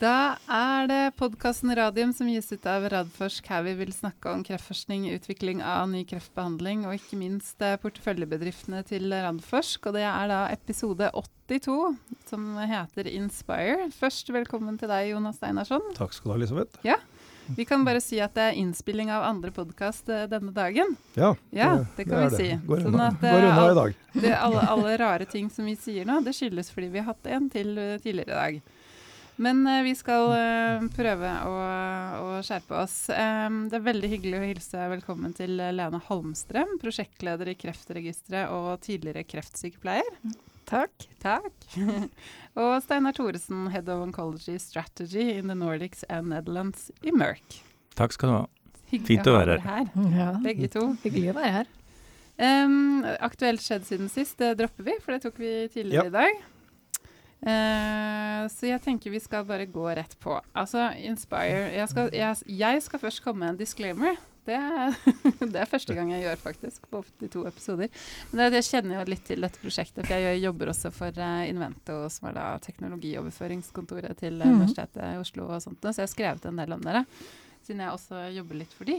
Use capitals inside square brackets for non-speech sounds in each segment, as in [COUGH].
Da er det podkasten Radium som gis ut av Radforsk, her vi vil snakke om kreftforskning, utvikling av ny kreftbehandling og ikke minst eh, porteføljebedriftene til Radforsk. Og det er da episode 82 som heter Inspire. Først velkommen til deg, Jonas Steinarsson. Takk skal du ha, Elisabeth. Ja. Vi kan bare si at det er innspilling av andre podkast eh, denne dagen. Ja, Ja, det kan vi er si. Går Sånn unna, eh, går unna i dag. Det, alle, alle rare ting som vi sier nå, det skyldes fordi vi har hatt en til tidligere i dag. Men uh, vi skal uh, prøve å, å skjerpe oss. Um, det er veldig hyggelig å hilse velkommen til Lene Holmstrøm, prosjektleder i Kreftregisteret og tidligere kreftsykepleier. Takk. Takk. [LAUGHS] og Steinar Thoresen, Head of Oncology Strategy in the Nordics and Netherlands i Merck. Takk skal du ha. Hyggelig Fint å være her, Ja. begge to. Hyggelig å være her. Um, aktuelt skjedd siden sist, det dropper vi, for det tok vi tidligere i dag. Eh, så jeg tenker vi skal bare gå rett på. Altså, Inspire Jeg skal, jeg, jeg skal først komme med en disclaimer. Det er, [LAUGHS] det er første gang jeg gjør, faktisk, på 82 episoder. Men det, jeg kjenner jo litt til dette prosjektet, for jeg jobber også for eh, Invento, som er da teknologioverføringskontoret til eh, Mhm. Universitetet i Oslo og sånt. Så jeg har skrevet en del om dere siden jeg også jobber litt for de.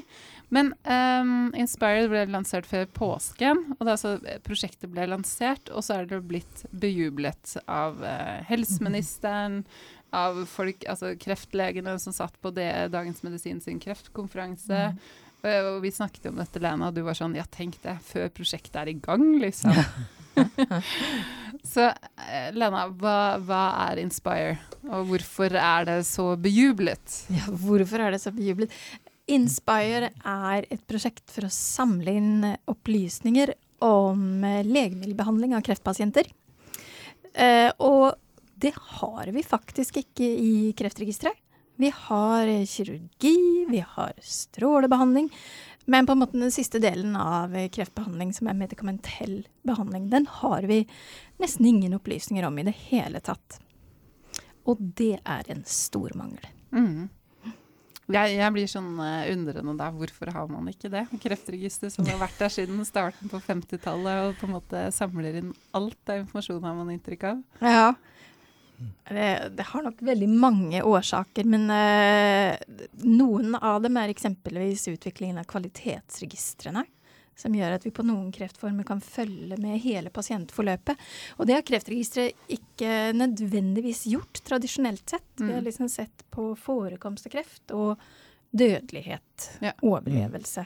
Men um, Inspired ble lansert før påsken, og det er altså, eh, prosjektet ble lansert, og så er det blitt bejublet av uh, helseministeren, [LAUGHS] av folk, altså kreftlegene som satt på det, Dagens Medisin sin kreftkonferanse. Og, og vi snakket om dette, Lena, og du var sånn Ja, tenk det, før prosjektet er i gang, liksom. [LAUGHS] [LAUGHS] så eh, Lena, hva, hva er Inspire, og hvorfor er det så bejublet? [LAUGHS] Ja, hvorfor er det så bejublet? Inspire er et prosjekt for å samle inn opplysninger om eh, legemiddelbehandling av kreftpasienter. Eh, og det har vi faktisk ikke i Kreftregisteret. Vi har kirurgi, vi har strålebehandling. Men på en måte den siste delen av eh, kreftbehandling, som er medikamentell behandling, den har vi nesten ingen opplysninger om i det hele tatt. Og det er en stor mangel. Mm. Jeg, jeg blir sånn eh, undrende da. Hvorfor har man ikke det? Kreftregister som har vært der siden starten på 50-tallet og på en måte samler inn alt av informasjon, har man inntrykk av. Ja. Det, det har nok veldig mange årsaker, men eh, noen av dem er eksempelvis utviklingen av kvalitetsregistrene. Som gjør at vi på noen kreftformer kan følge med hele pasientforløpet. Og det har Kreftregisteret ikke nødvendigvis gjort tradisjonelt sett. Vi har Mm. liksom sett på forekomst av kreft og dødelighet, Ja. overlevelse.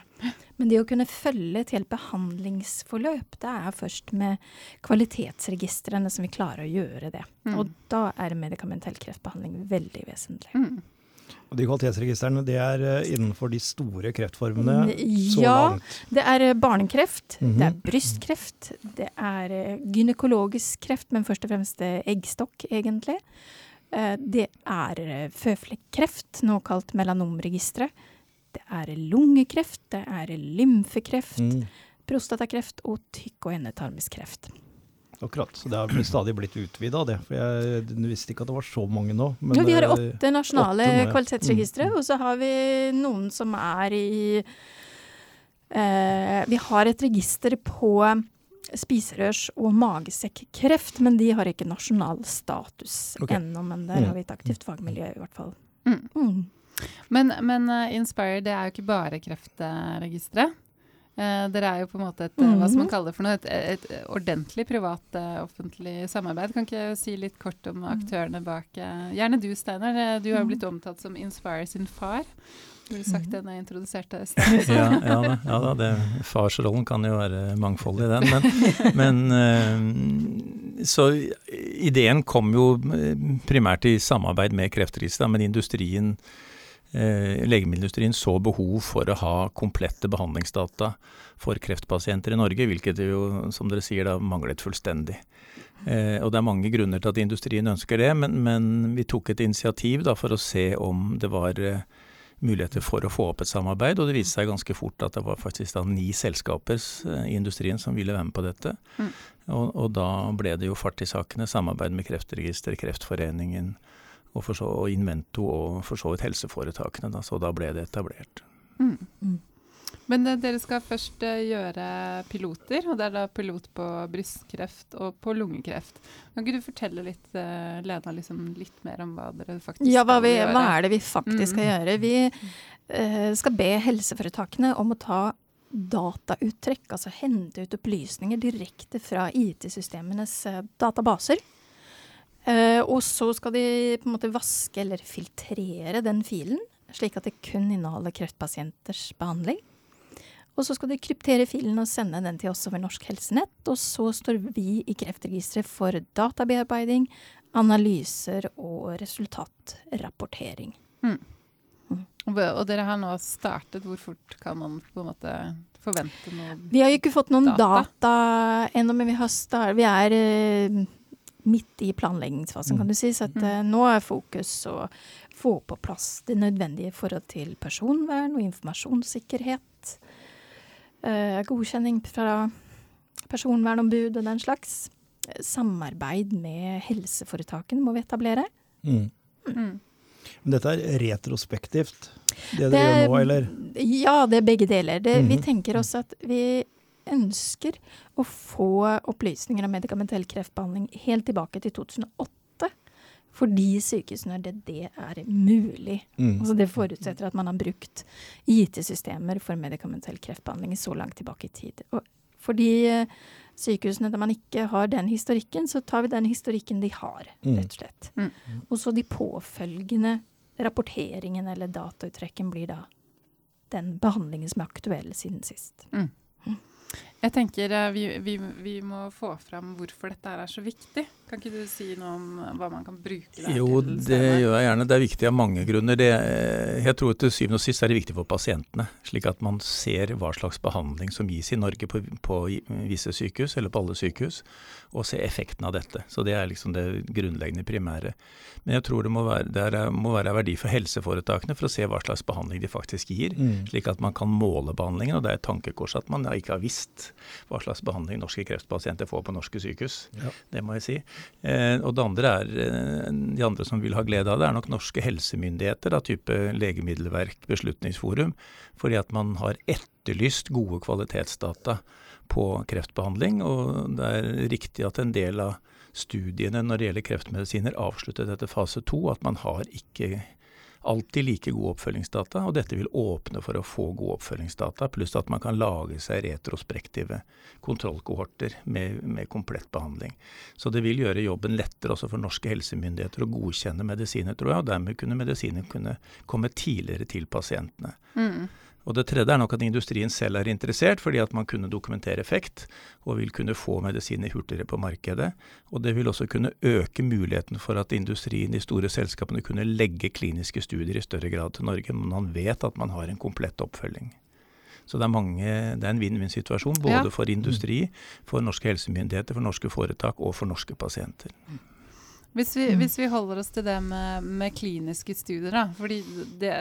Men det å kunne følge et helt behandlingsforløp, det er først med kvalitetsregistrene som vi klarer å gjøre det. Mm. Og da er medikamentell kreftbehandling veldig vesentlig. Mm. Og de kvalitetsregistrene det er eh, innenfor de store kreftformene så Ja, langt. det er barnekreft, mm -hmm. det er brystkreft, det er eh, gynekologisk kreft, men først og fremst eh, eggstokk, egentlig. Eh, Det er eh, føflekkreft, nå kalt melanomregisteret. Det er lungekreft, det er lymfekreft, Mm, prostatakreft og tykk- og endetarmskreft. akkurat. Så det har blitt- stadig blitt utvida, det. For jeg visste ikke at det var så mange nå. Men, vi har eh, åtte nasjonale åtte kvalitetsregistre, Mm. og så har vi noen som er i eh, Vi har et register på spiserørs- og magesekkreft, men de har ikke nasjonal status okay. ennå. Men der Mm. har vi et aktivt fagmiljø, i hvert fall. Mm. Mm. Men, men eh, Inspire det er jo ikke bare kreftregisteret. Eh, dere er jo på en måte et, eh, hva skal man Mhm. kalle det for noe, et, et ordentlig privat-offentlig samarbeid. Kan ikke jeg si litt kort om aktørene bak? gjerne du, Steinar. Du har jo blitt omtalt som Inspire sin far. Burde sagt det da jeg introduserte deg. [LAUGHS] Ja, ja, da, ja da, det, farsrollen kan jo være mangfoldig, den. Men, [LAUGHS] men eh, Så ideen kom jo eh, primært i samarbeid med Kreftregisteret, men industrien eh, Legemiddelindustrien så behov for å ha komplette behandlingsdata for kreftpasienter i Norge, hvilket jo, som dere sier, da manglet fullstendig. Eh, og det er mange grunner til at industrien ønsker det, men, men vi tok et initiativ da for å se om det var eh, muligheter for å få opp et samarbeid, og det viste seg ganske fort at det var faktisk da ni selskaper eh, i industrien som ville være med på dette. Mm. Og, og da ble det jo fart i sakene, samarbeid med Kreftregister, Kreftforeningen og, for så, og Invento og for så vidt helseforetakene. Da, så da ble det etablert. Mm. Men eh, dere skal først eh, gjøre piloter, og det er da pilot på brystkreft og på lungekreft. Kan ikke du fortelle litt, eh, Lena, liksom litt mer om hva dere faktisk Ja, hva, skal vi, gjøre? hva er det vi faktisk skal Mm. gjøre? Vi eh, skal be helseforetakene om å ta datauttrekk, altså hente ut opplysninger direkte fra IT-systemenes eh, databaser. Eh, og så skal de på en måte vaske eller filtrere den filen, slik at det kun inneholder kreftpasienters behandling. Og så skal de kryptere filen og sende den til oss over Norsk Helsenett. Og så står vi i Kreftregisteret for databearbeiding, analyser og resultatrapportering. Og og dere har nå startet. Hvor fort kan man på en måte forvente noe? Vi har jo ikke fått noen Data. data, ennå, men vi, vi er uh, midt i planleggingsfasen, kan du si. Så at, uh, nå er fokus å få på plass det nødvendige i forhold til personvern og informasjonssikkerhet. Eh, godkjenning fra personvernombud og den slags. Eh, Samarbeid med helseforetakene må vi etablere. Mm. Mm. Men dette er retrospektivt, det Det dere er- gjør nå, eller? Ja, det er begge deler. Det, Vi Mhm. tenker også at vi ønsker å få opplysninger om medikamentell kreftbehandling helt tilbake til 2008. Fordi sykehusene det, det er mulig. Mm. Altså det forutsetter at man har brukt IT-systemer for medikamentell kreftbehandling så langt tilbake i tid. Og fordi eh, sykehusene der man ikke har den historikken, så tar vi den historikken de har, Mm. rett og slett. Mm. Og så de påfølgende rapporteringen eller datauttrekken blir da den behandlingen som er aktuell siden sist. Jeg tenker eh, vi, vi, vi må få fram hvorfor dette er så viktig. Kan ikke du si noe om eh, hva man kan bruke det Jo, til? det senere? gjør jeg gjerne. Det er viktig av mange grunner. Det, eh, jeg tror til syvende og sist er det viktig for pasientene, slik at man ser hva slags behandling som gis i Norge på, på visse sykehus, eller på alle sykehus, og se effekten av dette. Så det er liksom det grunnleggende primære. Men jeg tror det må være, det er, må være verdi for helseforetakene for å se hva slags behandling de faktisk gir, Mm. slik at man kan måle behandlingen. Og det er et tankekors at man ikke har visst hva slags behandling norske kreftpasienter får på norske sykehus. Ja. Det må jeg si. Eh, og det andre er, eh, de andre som vil ha glede av det, er nok norske helsemyndigheter da, type legemiddelverk, Beslutningsforum, fordi at man har etterlyst gode kvalitetsdata på kreftbehandling. Og det er riktig at en del av studiene når det gjelder kreftmedisiner avsluttet etter fase to, at man har ikke alltid like gode oppfølgingsdata, og dette vil åpne for å få gode oppfølgingsdata, pluss at man kan lage seg retrospektive kontrollkohorter med, med komplett behandling. Så det vil gjøre jobben lettere også for norske helsemyndigheter å godkjenne medisiner, tror jeg, og dermed kunne medisiner kunne komme tidligere til pasientene. Mm. Og det tredje er nok at industrien selv er interessert, fordi at man kunne dokumentere effekt, og vil kunne få medisiner hurtigere på markedet. Og det vil også kunne øke muligheten for at industrien, de store selskapene, kunne legge kliniske studier i større grad til Norge, når man vet at man har en komplett oppfølging. Så det er, mange, det er en vinn-vinn-situasjon, både Ja. for industri, for norske helsemyndigheter, for norske foretak og for norske pasienter. Hvis vi, Mm. hvis vi holder oss til det med, med kliniske studier, da. fordi det,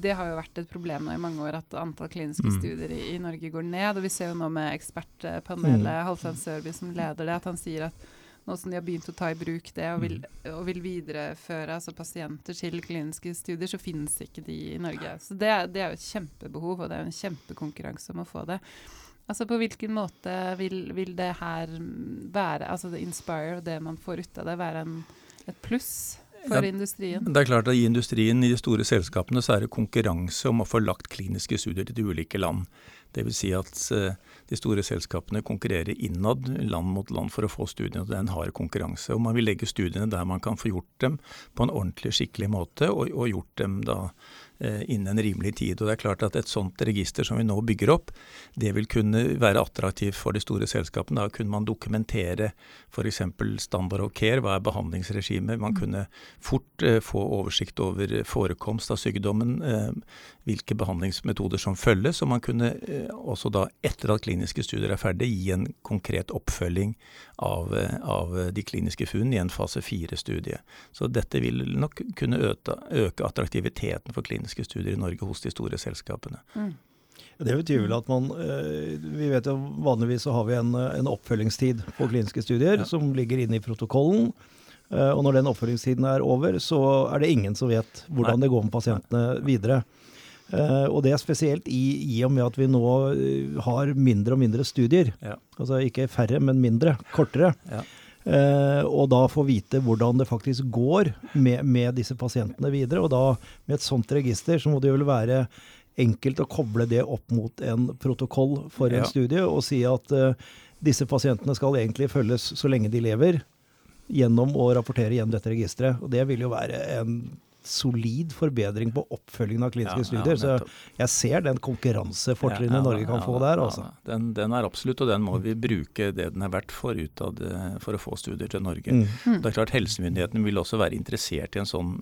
det har jo vært et problem nå i mange år at antall kliniske Mm. studier i, i Norge går ned. Og vi ser jo nå med ekspertpanelet Mm. Halvdan Sørby som leder det, at han sier at nå som de har begynt å ta i bruk det og vil, Mm. og vil videreføre altså pasienter til kliniske studier, så finnes ikke de i Norge. Så det, det er jo et kjempebehov, og det er jo en kjempekonkurranse om å få det. Altså På hvilken måte vil, vil det her være, altså det Inspire og det man får ut av det, være en, et pluss for Ja. industrien? Det er klart at I industrien, i de store selskapene, så er det konkurranse om å få lagt kliniske studier til de ulike land. Dvs. Si at eh, de store selskapene konkurrerer innad, land mot land, for å få studiene. Det er en hard konkurranse. og Man vil legge studiene der man kan få gjort dem på en ordentlig, skikkelig måte, og, og gjort dem da eh, innen en rimelig tid. Og det er klart at Et sånt register som vi nå bygger opp, det vil kunne være attraktivt for de store selskapene. Da kunne man dokumentere f.eks. standard og care, hva er behandlingsregimet. Man kunne fort eh, få oversikt over forekomst av sykdommen, eh, hvilke behandlingsmetoder som følges. Og man kunne eh, også da, etter at kliniske studier er ferdig, gi en konkret oppfølging av, eh, av de kliniske funn i en fase fire-studie. Så dette vil nok kunne øke, øke attraktiviteten for kliniske studier i Norge hos de store selskapene. Mm. Det betyr vel at man eh, Vi vet jo vanligvis så har vi en, en oppfølgingstid på kliniske studier Ja. som ligger inne i protokollen. Og når den oppfølgingstiden er over, så er det ingen som vet hvordan det går med pasientene videre. Eh, og det er spesielt i, i og med at vi nå eh, har mindre og mindre studier. Ja. Altså ikke færre, men mindre. Kortere. Ja. Uh, og da få vite hvordan det faktisk går med, med disse pasientene videre. Og da med et sånt register så må det jo vel være enkelt å koble det opp mot en protokoll for en Ja. studie og si at uh, disse pasientene skal egentlig følges så lenge de lever, gjennom å rapportere gjennom dette registeret. Og det vil jo være en solid forbedring på oppfølgingen av kliniske Ja, ja, studier. så jeg ser den konkurransefortrinnet Ja, ja, Norge kan ja, få der, ja, altså. Den, den er absolutt, og den må vi bruke det den er verdt for, ut av det, for å få studier til Norge. Mm. Det er klart Helsemyndighetene vil også være interessert i en sånn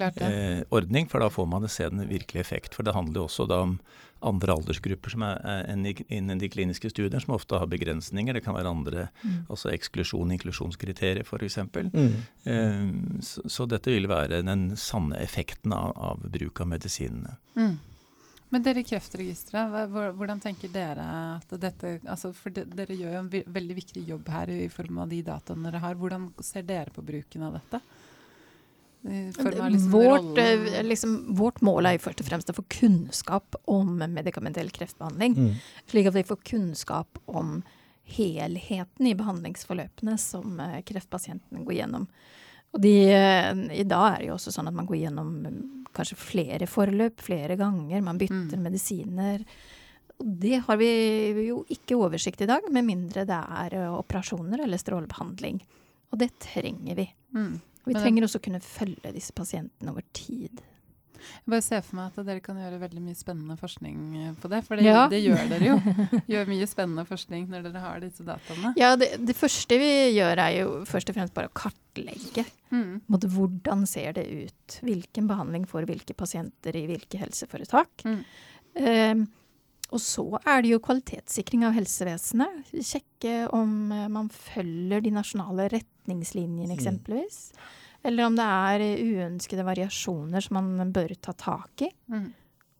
eh, ordning, for da får man se den virkelige effekt. For det handler jo også da om andre aldersgrupper som er, er innen de kliniske studiene, som ofte har begrensninger. Det kan være andre, altså eksklusjon- og inklusjonskriterier f.eks. Mm. Eh, så, så dette vil være den sanne effekten av, av bruk av medisinene. Mm. Men dere i Kreftregisteret, hvordan tenker dere at dette altså For dere gjør jo en veldig viktig jobb her i form av de dataene dere har. Hvordan ser dere på bruken av dette? Av liksom vårt, eh, liksom, vårt mål er jo først og fremst å få kunnskap om medikamentell kreftbehandling. Mm. Slik at vi får kunnskap om helheten i behandlingsforløpene som kreftpasientene kreftpasienten går gjennom. Og de, eh, I dag er det jo også sånn at man går gjennom eh, kanskje flere forløp flere ganger. Man bytter Mm. medisiner. Det har vi jo ikke oversikt i dag, med mindre det er eh, operasjoner eller strålebehandling. Og det trenger vi. Mm. Vi Men- trenger også å kunne følge disse pasientene over tid. Jeg bare ser for meg at dere kan gjøre veldig mye spennende forskning på det. For det, Ja. det gjør dere jo. [LAUGHS] Gjør mye spennende forskning når dere har disse dataene. Ja, det, det første vi gjør er jo først og fremst bare å kartlegge. Mm. Hvordan ser det ut? Hvilken behandling får hvilke pasienter i hvilke helseforetak? Mm. Eh, og så er det jo kvalitetssikring av helsevesenet. Sjekke om eh, man følger de nasjonale retningslinjene, Mm. eksempelvis. Eller om det er uønskede variasjoner som man bør ta tak i. Mm.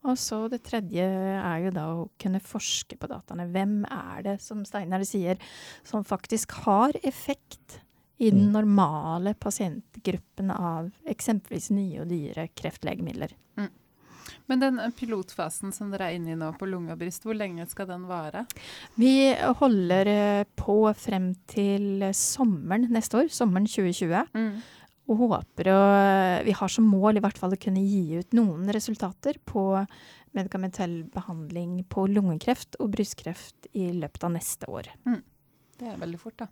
Og så det tredje er jo da å kunne forske på dataene. Hvem er det, som Steinar sier, som faktisk har effekt i den Mm. normale pasientgruppen av eksempelvis nye og dyre kreftlegemidler? Men den pilotfasen som dere er inne i nå på lunge og bryst, hvor lenge skal den vare? Vi holder eh, på frem til sommeren neste år, sommeren 2020. Mm. Og håper å Vi har som mål i hvert fall å kunne gi ut noen resultater på medikamentell behandling på lungekreft og brystkreft i løpet av neste år. Det er veldig fort, da.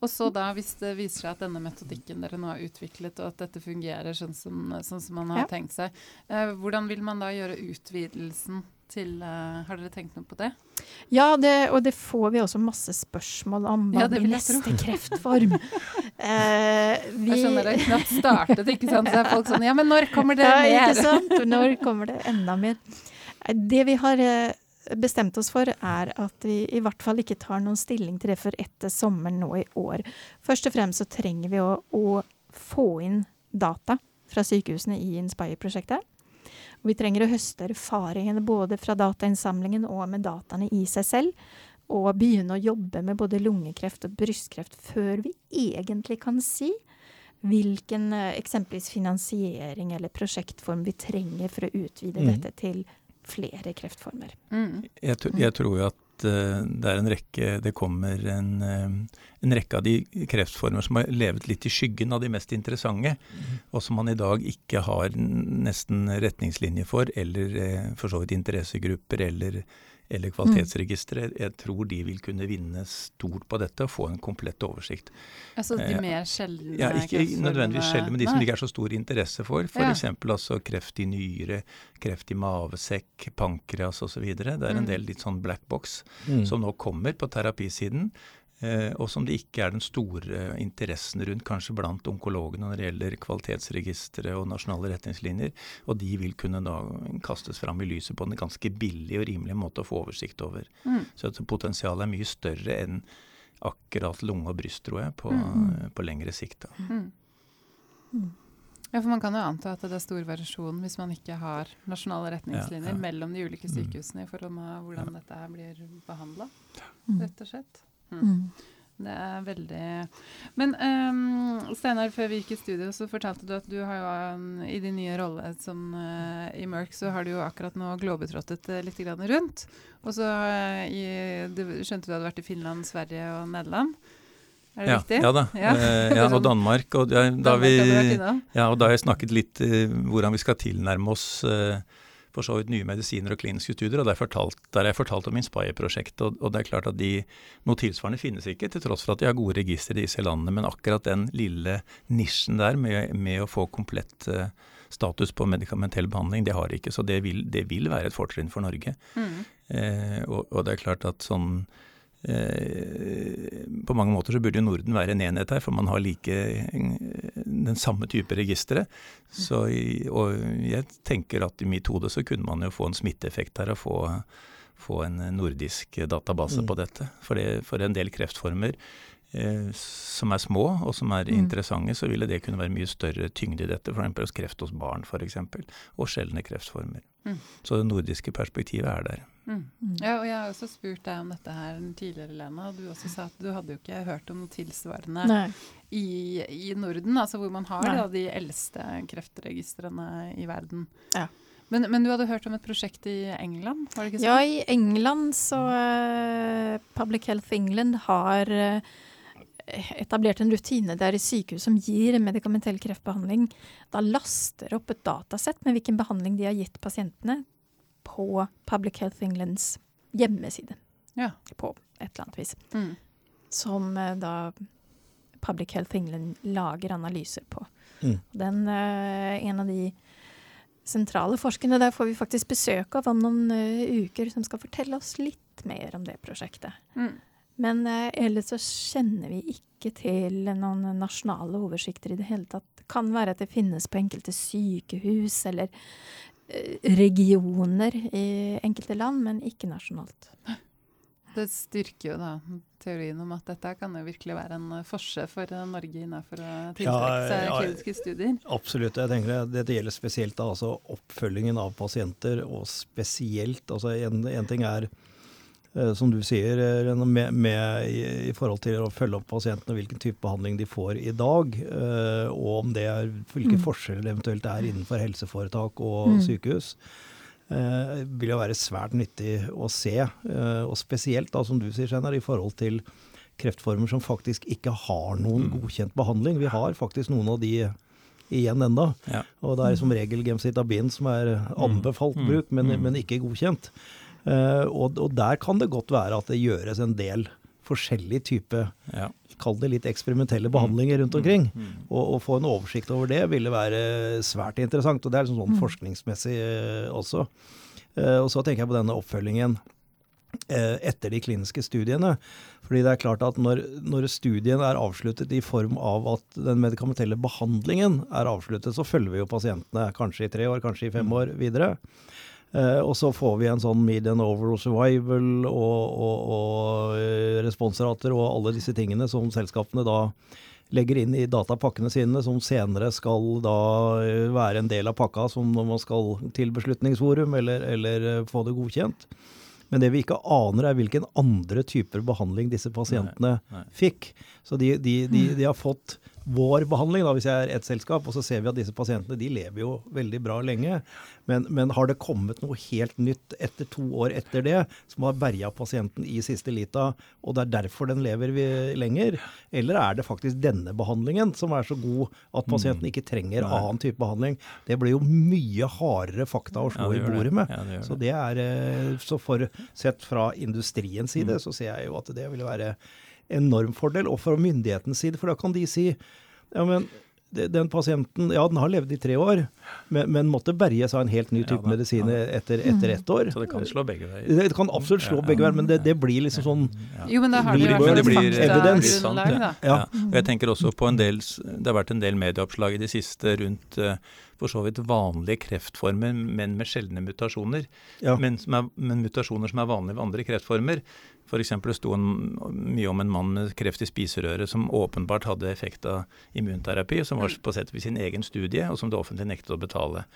Og så da, hvis det viser seg at denne metodikken dere nå har utviklet, og at dette fungerer sånn som, sånn som man har Ja. tenkt seg, eh, hvordan vil man da gjøre utvidelsen til eh, Har dere tenkt noe på det? Ja, det, og det får vi også masse spørsmål om. Hva Ja, det blir jeg neste kreftform? [LAUGHS] eh, Det vi, er sånn dere knapt startet, ikke sant? Så er folk sånn Ja, men når kommer det ja, mer? ikke sant? Når kommer det enda mer? Eh, Det vi har eh, bestemt oss for, er at vi i hvert fall ikke tar noen stilling til det før etter sommeren nå i år. Først og fremst så trenger vi å, å få inn data fra sykehusene i Inspire-prosjektet. Vi trenger å høste erfaringene både fra datainnsamlingen og med dataene i seg selv. Og begynne å jobbe med både lungekreft og brystkreft før vi egentlig kan si hvilken eh, eksempelvis finansiering eller prosjektform vi trenger for å utvide Mm. dette til flere kreftformer. Mm. Jeg, jeg tror jo at uh, det er en rekke Det kommer en, uh, en rekke av de kreftformer som har levet litt i skyggen av de mest interessante, og som man i dag ikke har nesten retningslinjer for, eller uh, for så vidt interessegrupper eller, eller kvalitetsregisteret. Jeg tror de vil kunne vinne stort på dette og få en komplett oversikt. Altså de Eh, mer sjeldne Ja, ikke nødvendigvis sjeldne, men de som det ikke er så stor interesse for. Ja. F.eks. altså kreft i nyre, kreft i mavesekk, pankreas osv. Det er Mm. en del litt sånn black box Mm. som nå kommer på terapisiden. Eh, og som det ikke er den store interessen rundt, kanskje blant onkologene når det gjelder kvalitetsregistre og nasjonale retningslinjer. Og de vil kunne da kastes fram i lyset på en ganske billig og rimelig måte å få oversikt over. Mm. Så at potensialet er mye større enn akkurat lunge og bryst, tror jeg, på, Mm. på lengre sikt. Da. Mm. Mm. Ja, for Man kan jo anta at det er stor variasjon hvis man ikke har nasjonale retningslinjer Ja, ja. mellom de ulike Mm. sykehusene i forhold til hvordan dette her blir behandla, Mm. rett og slett. Mm. Det er veldig Men um, Steinar, før vi gikk i studio, så fortalte du at du har jo um, i din nye rolle som uh, i Merck, så har du jo akkurat nå globetrottet uh, litt grann rundt. Og så uh, i, du, skjønte du hadde vært i Finland, Sverige og Nederland. Er det ja, riktig? Ja da. [LAUGHS] Ja. Eh, ja, og Danmark. Og, ja, da Danmark vi, ja, og da har jeg snakket litt uh, hvordan vi skal tilnærme oss eh, for så vidt nye medisiner og kliniske studier. og Der, fortalt, der har jeg fortalt om Inspire-prosjektet. Og, og det er klart at de, Noe tilsvarende finnes ikke, til tross for at de har gode registre i disse landene. Men akkurat den lille nisjen der med, med å få komplett uh, status på medikamentell behandling, det har de ikke. Så det vil, det vil være et fortrinn for Norge. Mm. Uh, og, og det er klart at sånn Eh, på mange måter så burde jo Norden være en enhet her, for man har like den samme type registre. Så, og jeg tenker at i mitt hode så kunne man jo få en smitteeffekt her og få, få en nordisk database Mm. på dette. For, det, for en del kreftformer eh, som er små og som er Mm. interessante, så ville det kunne være mye større tyngde i dette. F.eks. hos kreft hos barn, f.eks. Og sjeldne kreftformer. Mm. Så det nordiske perspektivet er der. Mm. Mm. Ja, og jeg har også spurt deg om dette her tidligere, Lena. og Du også sa at du hadde jo ikke hørt om noe tilsvarende i, i Norden, altså hvor man har da, de eldste kreftregistrene i verden. Ja. Men, men du hadde hørt om et prosjekt i England, var det ikke Ja, sånn? i England så uh, Public Health England har uh, etablert en rutine der i sykehus som gir medikamentell kreftbehandling, da laster opp et datasett med hvilken behandling de har gitt pasientene på Public Health Englands hjemmeside. Ja. På et eller annet vis. Mm. Som eh, da Public Health England lager analyser på. Mm. Den, eh, en av de sentrale forskerne der får vi faktisk besøk av om noen eh, uker, som skal fortelle oss litt mer om det prosjektet. Mm. Men ellers så kjenner vi ikke til noen nasjonale oversikter i det hele tatt. Det kan være at det finnes på enkelte sykehus eller regioner i enkelte land, men ikke nasjonalt. [LAUGHS] Det styrker jo da teorien om at dette kan jo virkelig være en forskjell forse for eh, Norge innenfor å tiltrekke seg kliniske studier. Absolutt. jeg tenker det, Dette gjelder spesielt da, altså oppfølgingen av pasienter, og spesielt altså En, en ting er, eh, som du sier, eh, med, med, i, i forhold til å følge opp pasientene, hvilken type behandling de får i dag, eh, og om det er hvilke Mm. forskjeller det eventuelt er innenfor helseforetak og Mm. sykehus. eh, vil jo være svært nyttig å se, eh, og spesielt da, som du sier, Steinar, i forhold til kreftformer som faktisk ikke har noen Mm. godkjent behandling. Vi har faktisk noen av de igjen enda. Ja. Og det er som regel gemcitabin som er anbefalt Mm. bruk, men, Mm. men ikke godkjent. Eh, og, og der kan det godt være at det gjøres en del forskjellig type, Ja. kall det litt eksperimentelle behandlinger rundt omkring. Mm. Og å få en oversikt over det ville være svært interessant. Og det er liksom sånn Mm. forskningsmessig eh, også. Eh, og så tenker jeg på denne oppfølgingen eh, etter de kliniske studiene. Fordi det er klart at når, når studien er avsluttet i form av at den medikamentelle behandlingen er avsluttet, så følger vi jo pasientene kanskje i tre år, kanskje i fem Mm. år videre. Eh, og så får vi en sånn median overall survival og, og, og eh, responsrater og alle disse tingene som selskapene da legger inn i datapakkene sine, som senere skal da eh, være en del av pakka som når man skal til beslutningsforum eller, eller få det godkjent. Men det vi ikke aner er hvilken andre typer behandling disse pasientene Nei. fikk. Så de, de, de, de har fått vår behandling, da, hvis jeg er ett selskap, og så ser vi at disse pasientene de lever jo veldig bra lenge. Men, men har det kommet noe helt nytt etter to år etter det, som har berga pasienten i siste lita, og det er derfor den lever vi lenger? Eller er det faktisk denne behandlingen som er så god at pasienten ikke trenger mm. annen type behandling? Det blir jo mye hardere fakta å slå Ja, i bordet med. Ja, det Så det. det er, eh, så for sett fra industriens side, Mm. så ser jeg jo at det vil være enorm fordel. Og fra myndighetens side, for da kan de si ja, men den pasienten ja, den har levd i tre år, men, men måtte berges av en helt ny Ja type da, medisin etter, etter ett år. Så det kan slå begge veier. Det kan absolutt slå Ja, begge veier, men det, det blir liksom sånn Ja. Jo, men da har de i hvert fall faktagrunnlag, da. Ja. Ja. Og jeg tenker også på en del, det har vært en del medieoppslag i det siste rundt eh, for så vidt vanlige kreftformer, men med sjeldne mutasjoner. Ja. Men, som er, men mutasjoner som er vanlige ved andre kreftformer. F.eks. det sto en, mye om en mann med kreft i spiserøret som åpenbart hadde effekt av immunterapi, som var på sett ved sin egen studie, og som det offentlige nektet å betale.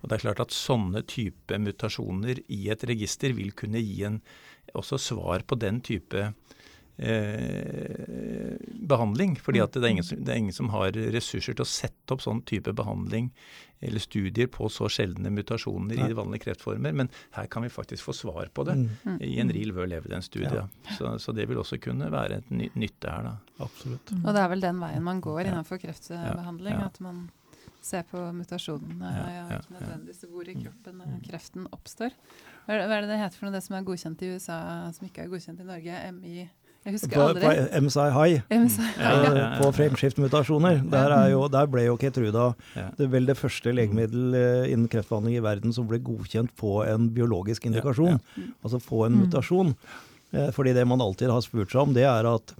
Og det er klart at Sånne type mutasjoner i et register vil kunne gi en også svar på den type eh, behandling. fordi Mm. at det er, ingen som, det er ingen som har ressurser til å sette opp sånn type behandling eller studier på så sjeldne mutasjoner Nei. i vanlige kreftformer. Men her kan vi faktisk få svar på det Mm, i en real world evidence-studie. Ja. Så, så det vil også kunne være et ny, nytte her, da. absolutt. Og det er vel den veien man går innenfor kreftbehandling. Ja, ja. At man ser på mutasjonene, Ja, ja, ikke nødvendigvis hvor i kroppen eh, Mm. kreften oppstår. Er, hva er det det heter for noe, det som er godkjent i USA, som ikke er godkjent i Norge? MI Jeg husker På, aldri. på MSI High, MSI. Ja, ja, ja. på frameskiftmutasjoner, der, er jo, der ble jo Ketruda det vel det første legemiddel eh, innen kreftbehandling i verden som ble godkjent på en biologisk indikasjon. Altså få en Mm. mutasjon. Eh, Fordi det man alltid har spurt seg om, det er at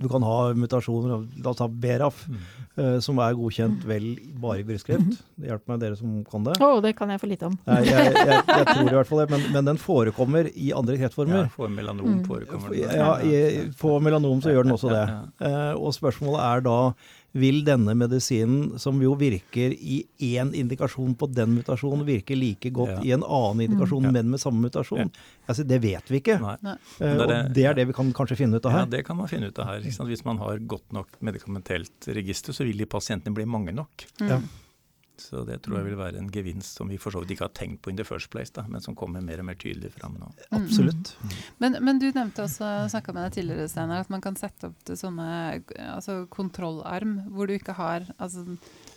du kan ha mutasjoner, la oss ta BRAF, Mm. eh, som er godkjent vel bare i brystkreft. Det hjelper meg dere som kan det. Å, det kan jeg for lite om. Nei, jeg, jeg, jeg [LAUGHS] tror i hvert fall det, men, men den forekommer i andre kreftformer. Ja, for melanom Mm. forekommer det. Ja, i, på melanom så gjør den også det. Eh, og spørsmålet er da vil denne medisinen, som jo virker i én indikasjon på den mutasjonen, virke like godt Ja. i en annen indikasjon, mm. men med samme mutasjon? Altså, det vet vi ikke. Nei. Eh, Det og det- er det vi kan kanskje finne ut av her. Ja, det kan man finne ut av her. Ikke sant? Hvis man har godt nok medikamentelt register, så vil de pasientene bli mange nok. Mm. Så det tror jeg vil være en gevinst som vi for så vidt ikke har tenkt på in the first place, da, men som kommer mer og mer tydelig fram nå. Mm. Men, men du nevnte også, snakka med deg tidligere, Steinar, at man kan sette opp til sånne altså kontrollarm hvor du ikke har altså,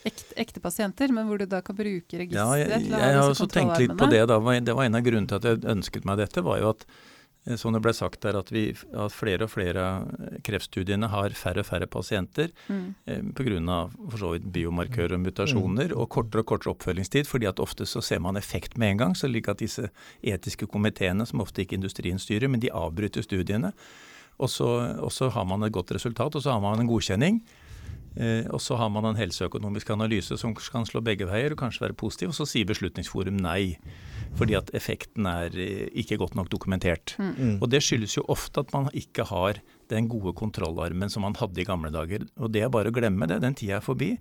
ekte, ekte pasienter, men hvor du da kan bruke registeret Ja, jeg, jeg ha har også tenkt litt på det. da. Det var en av grunnene til at jeg ønsket meg dette, var jo at som det ble sagt der, at, vi, at flere og flere av kreftstudiene har færre og færre pasienter Mm. eh, pga. biomarkører og mutasjoner, og kortere og kortere oppfølgingstid. fordi at ofte så ser man effekt med en gang. Så ligger at disse etiske komiteene, som ofte ikke industrien styrer, men de avbryter studiene. Og så, og så har man et godt resultat, og så har man en godkjenning. Eh, og så har man en helseøkonomisk analyse som kan slå begge veier og kanskje være positiv, og så sier Beslutningsforum nei. Fordi at effekten er eh, ikke godt nok dokumentert. Mm. Og det skyldes jo ofte at man ikke har den gode kontrollarmen som man hadde i gamle dager. Og det er bare å glemme det, den tida er forbi.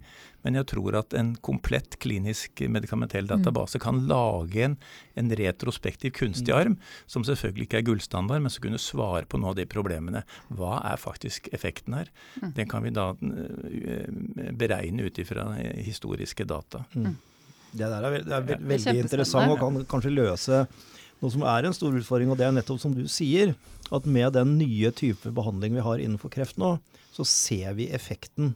Men jeg tror at en komplett klinisk medikamentell database kan lage en, en retrospektiv kunstig arm, som selvfølgelig ikke er gullstandard, men som kunne svare på noen av de problemene. Hva er faktisk effekten her? Den kan vi da eh, beregne ut ifra historiske data. Det der er, ve det er er veldig interessant og kan kanskje løse noe som er en stor utfordring, og det er nettopp som du sier, at med den nye type behandling vi har innenfor kreft nå, så ser vi effekten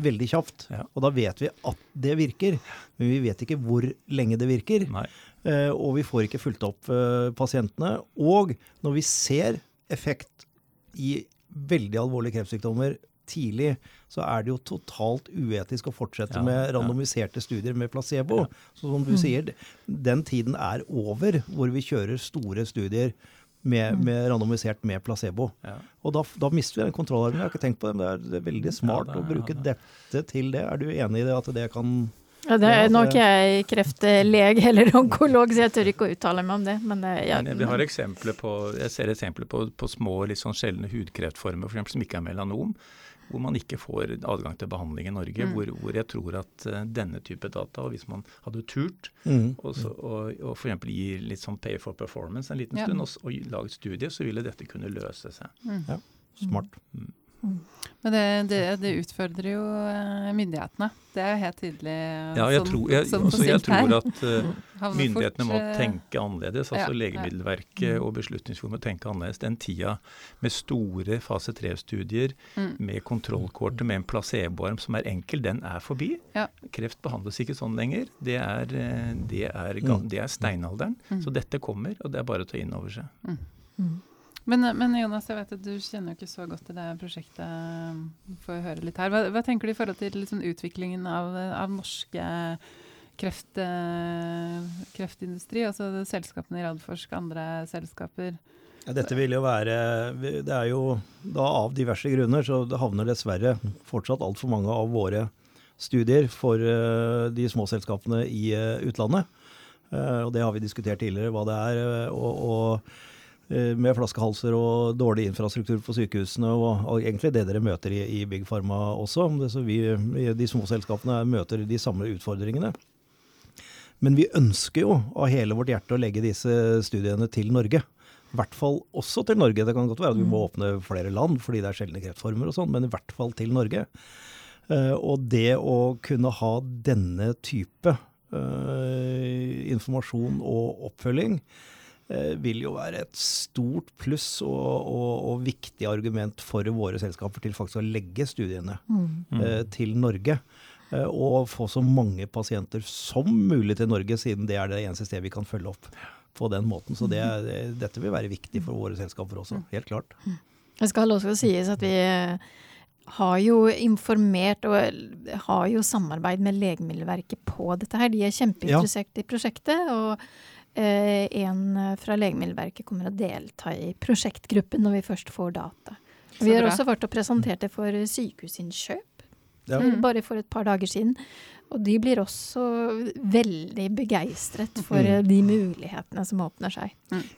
veldig kjapt. Ja. Og da vet vi at det virker, men vi vet ikke hvor lenge det virker. Eh, og vi får ikke fulgt opp eh, pasientene. Og når vi ser effekt i veldig alvorlige kreftsykdommer tidlig, så er det jo totalt uetisk å fortsette Ja, med ja. randomiserte studier med placebo. Så som du sier, den tiden er over hvor vi kjører store studier med, med randomisert med placebo. Ja. Og da, da mister vi den kontrollarmen. Jeg har ikke tenkt på det, men det er, det er veldig smart Ja, det å bruke ja, dette til det. Er du enig i det, at det kan Ja, det er nå ikke jeg kreftlege [LAUGHS] eller onkolog, så jeg tør ikke å uttale meg om det. Men eh, ja, Men vi har eksempler på, jeg ser eksempler på, på små litt sånn sjeldne hudkreftformer for eksempel, som ikke er melanom, hvor man ikke får adgang til behandling i Norge. Mm. Hvor, hvor jeg tror at uh, denne type data, og hvis man hadde turt mm. og, og, og f.eks. gi litt sånn pay for performance en liten Ja. stund, og, og laget studie, så ville dette kunne løse seg. Mm. smart. Men det, det, det utfordrer jo eh, myndighetene. Det er jo helt tydelig. eh, Ja, jeg sånn- tror, jeg, sånn på jeg tror at [LAUGHS] uh, myndighetene må fort, tenke annerledes. Altså ja, ja. Legemiddelverket og Beslutningsforum må tenke annerledes. Den tida med store fase 3-studier Mm. med kontrollkortet med en placeboarm som er enkel, den er forbi. Ja. Kreft behandles ikke sånn lenger. Det er, det er, Mm. det er steinalderen. Mm. Så dette kommer, og det er bare å ta inn over seg. Men, men Jonas, jeg vet at du kjenner jo ikke så godt til det prosjektet. Får høre litt her. Hva, hva tenker du i forhold til liksom utviklingen av, av norske kreft, eh, kreftindustri? Altså selskapene i Radforsk, andre selskaper. Ja, dette vil jo være Det er jo da av diverse grunner, så det havner dessverre fortsatt altfor mange av våre studier for eh, de små selskapene i eh, utlandet. Eh, og det har vi diskutert tidligere, hva det er. eh, og, og eh, med flaskehalser og dårlig infrastruktur på sykehusene, og, og egentlig det dere møter i, i Big Pharma også. Det, så vi, de små selskapene møter de samme utfordringene. Men vi ønsker jo av hele vårt hjerte å legge disse studiene til Norge. I hvert fall også til Norge. Det kan godt være at vi må Mm. åpne flere land fordi det er sjeldne kreftformer og sånn, men i hvert fall til Norge. Eh, og det å kunne ha denne type eh, informasjon og oppfølging eh, vil jo være et stort pluss og, og, og viktig argument for våre selskaper til faktisk å legge studiene Mm. eh, til Norge. eh, Og få så mange pasienter som mulig til Norge, siden det er det eneste stedet vi kan følge opp på den måten. Så det, er- dette vil være viktig for våre selskaper også, helt klart. Det skal også sies at vi eh, har jo informert og eh, har jo samarbeid med Legemiddelverket på dette her. De er kjempeinteressert i prosjektet. og eh, en fra Legemiddelverket kommer å delta i prosjektgruppen når vi først får data. Så Vi har bra. også vært og presentert det for Sykehusinnkjøp Ja. for- bare for et par dager siden. Og de blir også veldig begeistret for Mm. eh, de mulighetene som åpner seg.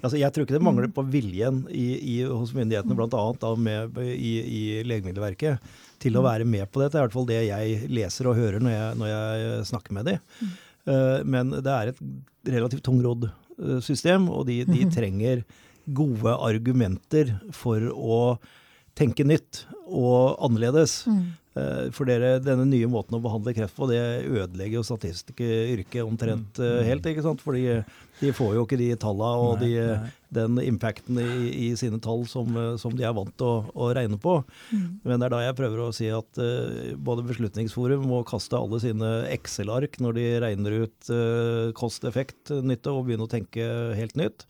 Altså, jeg tror ikke det mangler på viljen i, i, hos myndighetene, bl.a. da i, i Legemiddelverket, til å være med på dette. Det er i hvert fall det jeg leser og hører når jeg, når jeg snakker med dem. Eh, men det er et relativt tungrodd eh, system, og de, de [LAUGHS] trenger gode argumenter for å tenke nytt og annerledes. Mm. For dere, denne nye måten å behandle kreft på, det ødelegger jo statistikeryrket omtrent mm. helt. ikke sant? Fordi de får jo ikke de tallene og Nei, de, nei. den impacten i, i sine tall som, eh, som de er vant til å, å regne på. Men det er da jeg prøver å si at uh, både Beslutningsforum må kaste alle sine Excel-ark når de regner ut uh, kost-effekt-nytte, og begynne å tenke helt nytt.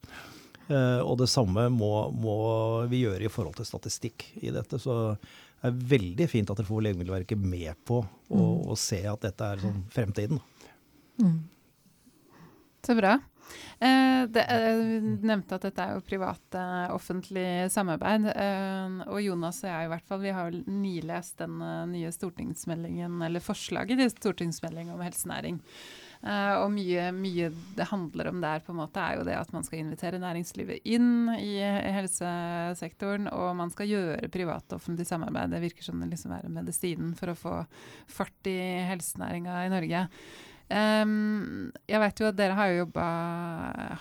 Eh, og det samme må, må vi gjøre i forhold til statistikk i dette. Så det er veldig fint at dere får Legemiddelverket med på å, å se at dette er sånn fremtiden. Mm. Så bra. Eh, det, eh, nevnte at dette er jo privat-offentlig samarbeid. Eh, og Jonas og jeg i hvert fall, vi har nylest den eh, nye stortingsmeldingen, eller forslaget til stortingsmelding om helsenæring. Eh, og mye, mye det handler om der, på en måte, er jo det at man skal invitere næringslivet inn i helsesektoren, og man skal gjøre privat-offentlig samarbeid. Det virker som det liksom er medisinen for å få fart i helsenæringa i Norge. Ehm, jeg vet jo at dere har jo jobba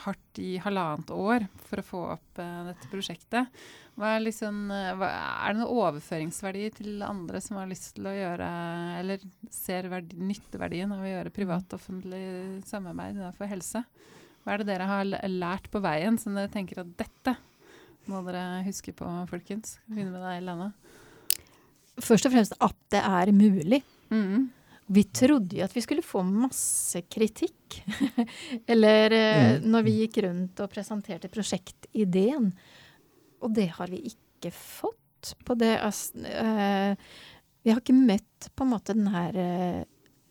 hardt i halvannet år for å få opp uh, dette prosjektet. Er, liksom, hva, er det noen overføringsverdi til andre som har lyst til å gjøre, eller ser verdi, nytteverdien av å gjøre privat-offentlig samarbeid innenfor helse? Hva er det dere har lært på veien som dere tenker at dette må dere huske på, folkens? Begynne med deg, Lene. Først og fremst at det er mulig. Mm. Vi trodde jo at vi skulle få masse kritikk. [LAUGHS] Eller eh, Mm. når vi gikk rundt og presenterte prosjektideen. Og det har vi ikke fått. På det, eh, vi har ikke møtt på en måte den her uh,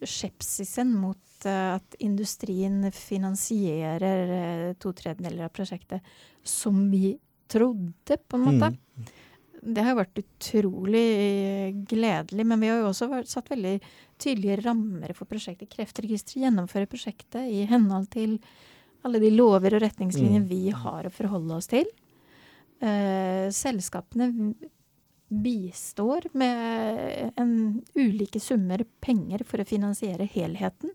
skepsisen mot uh, at industrien finansierer to tredjedeler av prosjektet som vi trodde, på en måte. Mm. Det har jo vært utrolig eh, gledelig, men vi har jo også vært, satt veldig tydelige rammer for prosjektet. Kreftregisteret gjennomfører prosjektet i henhold til alle de lover og retningslinjer Mm. vi har å forholde oss til. Eh, selskapene bistår med en ulike summer penger for å finansiere helheten.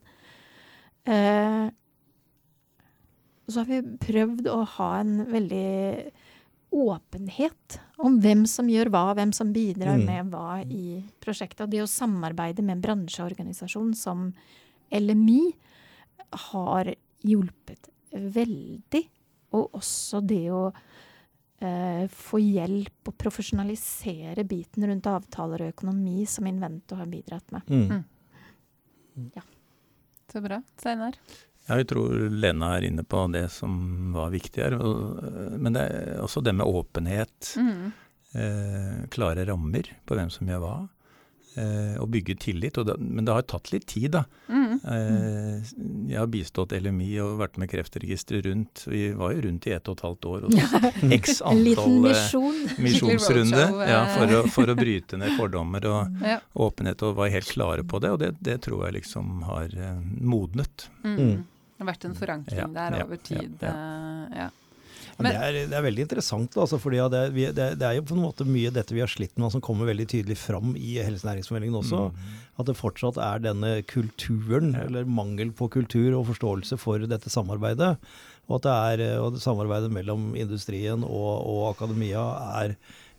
Eh, så har vi prøvd å ha en veldig åpenhet om hvem som gjør hva, hvem som bidrar Mm. med hva i prosjektet. Og det å samarbeide med en bransjeorganisasjon som LMI har hjulpet veldig. Og også det å eh, få hjelp og profesjonalisere biten rundt avtaler og økonomi som Invento har bidratt med. Mm. Så bra. Steinar? Ja, jeg tror Lena er inne på det som var viktig her. Men det er også det med åpenhet. Mm. Eh, klare rammer på hvem som gjør hva. Eh, og bygge tillit. Og det, men det har tatt litt tid, da. Mm. Eh, jeg har bistått LMI og vært med Kreftregisteret rundt. Vi var jo rundt i ett og et halvt år. Og [LAUGHS] x En liten antall eh, misjon. [LAUGHS] misjonsrunde eh. ja, for, å, for å bryte ned fordommer og [LAUGHS] Ja. åpenhet, og var helt klare på det. Og det, det tror jeg liksom har eh, modnet. Mm. Det har vært en forankring Ja, der over ja, tid. ja. eh, ja. Men, det, er, det, er, veldig interessant, altså, fordi det, det, det, er jo på en måte mye dette vi har slitt med, som kommer veldig tydelig fram i helsenæringsmeldingen også. Mm. At det fortsatt er denne kulturen, eller mangel på kultur og forståelse for dette samarbeidet. Og at det er, og samarbeidet mellom industrien og, og akademia er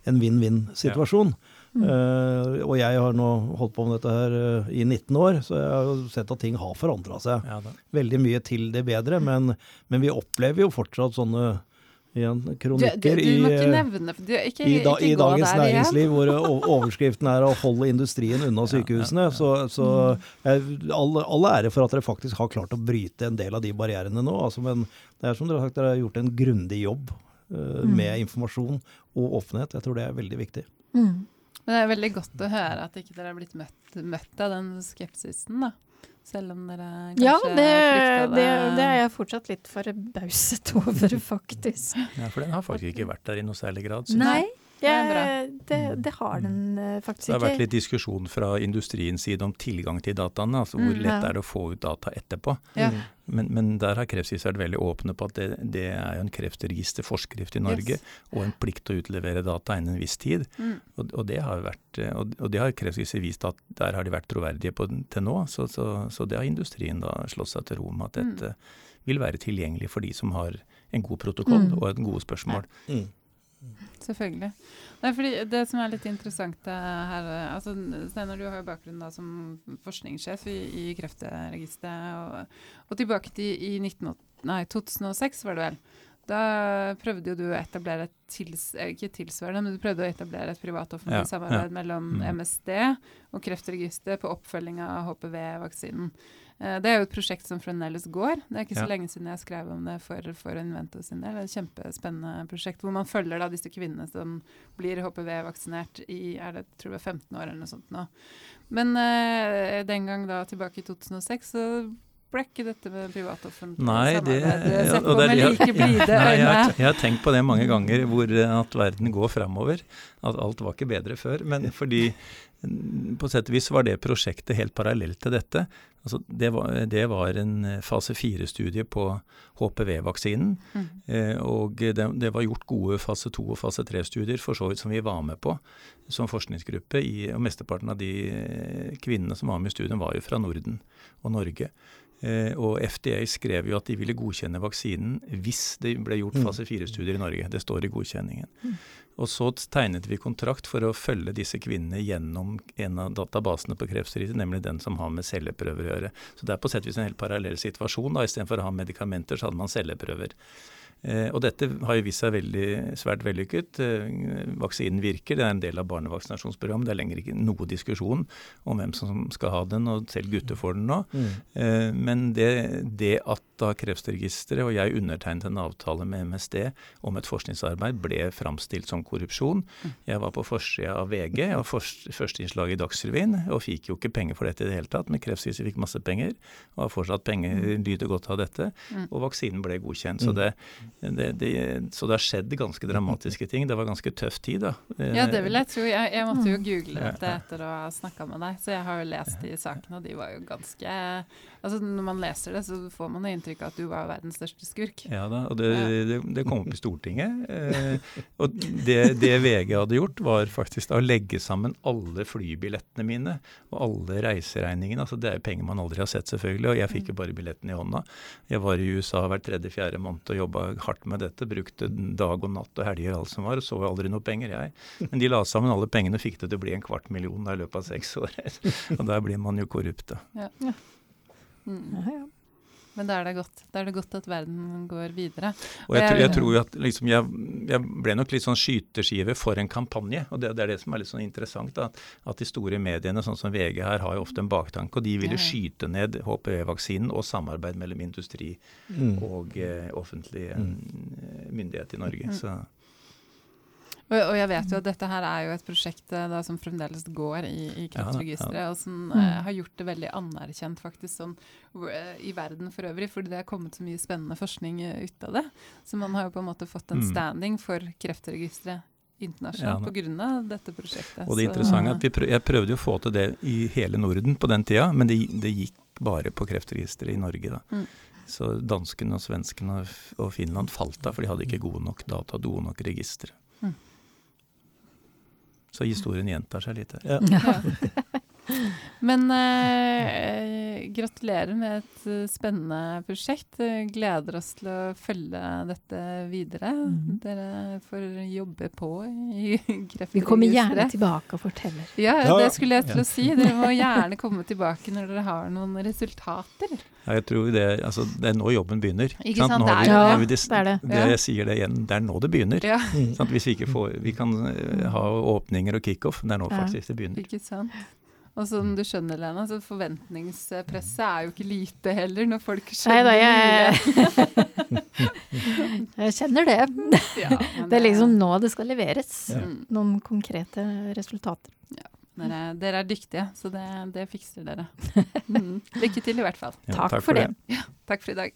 en vinn-vinn-situasjon. Ja. Mm. Uh, og jeg har nå holdt på med dette her uh, i 19 år, så jeg har jo sett at ting har forandra seg. Ja, Veldig mye til det bedre, men, men, vi opplever jo fortsatt sånne igjen, kronikker du, du, du må ikke nevne, du, ikke, i, da, i Dagens Næringsliv, hvor [LAUGHS] overskriften er å holde industrien unna sykehusene. Så, så mm. all, all, ære for at dere faktisk har klart å bryte en del av de barrierene nå. Altså, men det er som dere har sagt, dere har gjort en grundig jobb uh, med informasjon og åpenhet. Jeg tror det er veldig viktig. Mm. Men det er veldig godt å høre at ikke dere har blitt møtt, møtt av den skepsisen, da. Selv om dere kanskje ja, det, frykta det. Ja, det er jeg fortsatt litt forbauset [LAUGHS] over, faktisk. Ja, For den har faktisk ikke vært der i noe særlig grad. Nei, det, det, det, har den uh, faktisk ikke. Det har vært litt diskusjon fra industriens side om tilgang til dataene. altså Hvor mm, lett ja. er det å få ut data etterpå. Ja. Mm. Men, men, der har Kreftregisteret vært veldig åpne på at det, det er jo en kreftregisterforskrift i Norge, yes. og en plikt til å utlevere data innen en viss tid. Mm. Og, og, det har vært, og, og det har Kreftregisteret vist at der har de vært troverdige på til nå. Så, så, så det har industrien da slått seg til ro med at mm. dette mm. vil være tilgjengelig for de som har en god protokoll mm. og et gode spørsmål. Ja. Selvfølgelig. Nei, fordi Det som er litt interessant her altså Steinar, du har jo bakgrunn da som forskningssjef i, i Kreftregisteret. Og, og, tilbake til i 19, nei, 2006, var det vel. Da prøvde jo du å etablere et tils, eh, ikke tilsvarende, men du prøvde å etablere et privat-offentlig ja, samarbeid ja. mellom mm. MSD og Kreftregisteret på oppfølging av HPV-vaksinen. Eh, det er jo et prosjekt som fremdeles går. Det er ikke så lenge siden jeg skrev om det for, for Invento sin del. Det er et kjempespennende prosjekt hvor man følger da disse kvinnene som blir HPV-vaksinert i er det, tror jeg 15 år eller noe sånt nå. Men uh, den gang da tilbake i 2006 så ble ikke dette med privat-offentlig samarbeid sett på med like blide [LAUGHS] øyne? Jeg jeg har tenkt på det mange ganger, hvor at verden går framover. At alt var ikke bedre før. Men fordi på sett og vis var det prosjektet helt parallelt til dette. Altså det, var, det, var, en eh, fase fire-studie på HPV-vaksinen. Mm. Eh, og det, det, var gjort gode fase to- og fase tre-studier for så vidt som vi var med på som forskningsgruppe. I, og Mesteparten av de eh, kvinnene som var med i studien, var jo fra Norden og Norge. Eh, og FDA skrev jo at de ville godkjenne vaksinen hvis det ble gjort mm. fase fire-studier i Norge. Det står i godkjenningen. Mm. Og så tegnet vi kontrakt for å følge disse kvinnene gjennom en av databasene på Kreftregisteret, nemlig den som har med celleprøver å gjøre. Så det er på sett og vis en helt parallell situasjon. da, Istedenfor å ha medikamenter, så hadde man celleprøver. Eh, og dette har jo vist seg veldig, svært vellykket. Eh, vaksinen virker, det er en del av barnevaksinasjonsprogrammet. Det er lenger ikke noe diskusjon om hvem som skal ha den, og selv gutter får den nå. Mm. Eh, men det, det, at da Kreftregisteret og jeg undertegnet en avtale med MSD om et forskningsarbeid, ble framstilt som korrupsjon. Mm. Jeg var på forsida av VG, jeg var førsteinnslag i Dagsrevyen, og fikk jo ikke penger for dette i det hele tatt. Men Kreftregisteret fikk masse penger, og har fortsatt penger, mm. lyder godt av dette. Og vaksinen ble godkjent. Så det det, det, så det har skjedd ganske dramatiske ting. Det var ganske tøff tid, da. Ja, det vil jeg tro. Jeg, jeg måtte jo google dette etter å ha snakka med deg, så jeg har jo lest de sakene, og de var jo ganske Altså Når man leser det, så får man inntrykk av at du var verdens største skurk. Ja da, og det, det, det kom opp i Stortinget. Eh, og det, det, VG hadde gjort, var faktisk å legge sammen alle flybillettene mine og alle reiseregningene. Altså Det er penger man aldri har sett, selvfølgelig, og jeg fikk jo bare billetten i hånda. Jeg var i USA hver tredje-fjerde måned og jobba hardt med dette. Brukte dag og natt og helger og alt som var, og så aldri noe penger, jeg. Men de la sammen alle pengene og fikk det til å bli en kvart million i løpet av seks år. og der blir man jo korrupt, da. Ja. Ja. Mm. Ja, ja. Men da er, det godt, da er det godt at verden går videre. Og jeg, jeg, jeg tror jo at liksom jeg, jeg, ble nok litt sånn skyteskive for en kampanje. og Det, det er det som er litt sånn interessant. At, at, de store mediene, sånn som VG her, har jo ofte en baktanke. Og de ville skyte ned HPV-vaksinen og samarbeid mellom industri mm. og eh, offentlig mm. myndighet i Norge. Mm. Så og, og, jeg vet jo at dette her er jo et prosjekt eh, da, som fremdeles går i, i Kreftregisteret, ja, ja. og som uh, har gjort det veldig anerkjent faktisk sånn uh, i verden for øvrig, fordi det er kommet så mye spennende forskning ut av det. Så man har jo på en måte fått en mm. standing for Kreftregisteret internasjonalt ja, pga. dette prosjektet. Og det interessante er at prøv, Jeg prøvde jo å få til det i hele Norden på den tida, men det, det gikk bare på Kreftregisteret i Norge. da. Mm. Så danskene og svenskene og, og Finland falt av, for de hadde ikke gode nok data, gode nok registre. Så historien gjentar seg litt her. Ja. [LAUGHS] [LAUGHS] Men eh, gratulerer med et eh, spennende prosjekt. Eh, Gleder oss til å følge dette videre. Mm. Dere får jobbe på i [LAUGHS] Kreftregisteret. Vi kommer gjerne tilbake og forteller. Ja, det skulle jeg til å si. Dere må gjerne komme tilbake når dere har noen resultater. Ja, jeg tror det, altså, det er nå jobben begynner. Ikke sant, Nå har det er vi- ja, har vi Det er det. det Ja. jeg sier det igjen, det er nå det begynner. Ja. Sant? Hvis vi ikke får Vi kan eh, ha åpninger og kickoff, det er nå Ja. faktisk det begynner. ikke sant. Og som du skjønner, Lena, så forventningspresset er jo ikke lite heller, når folk Nei skjønner da, jeg, [LAUGHS] jeg kjenner det. Ja, [LAUGHS] Det er liksom nå det skal leveres. Ja. Mm. Noen konkrete resultater. Dere, dere er dyktige, så det, det fikser dere. [LAUGHS] Mm. Lykke til i hvert fall. Ja, Takk takk for for det. det. Takk for i dag.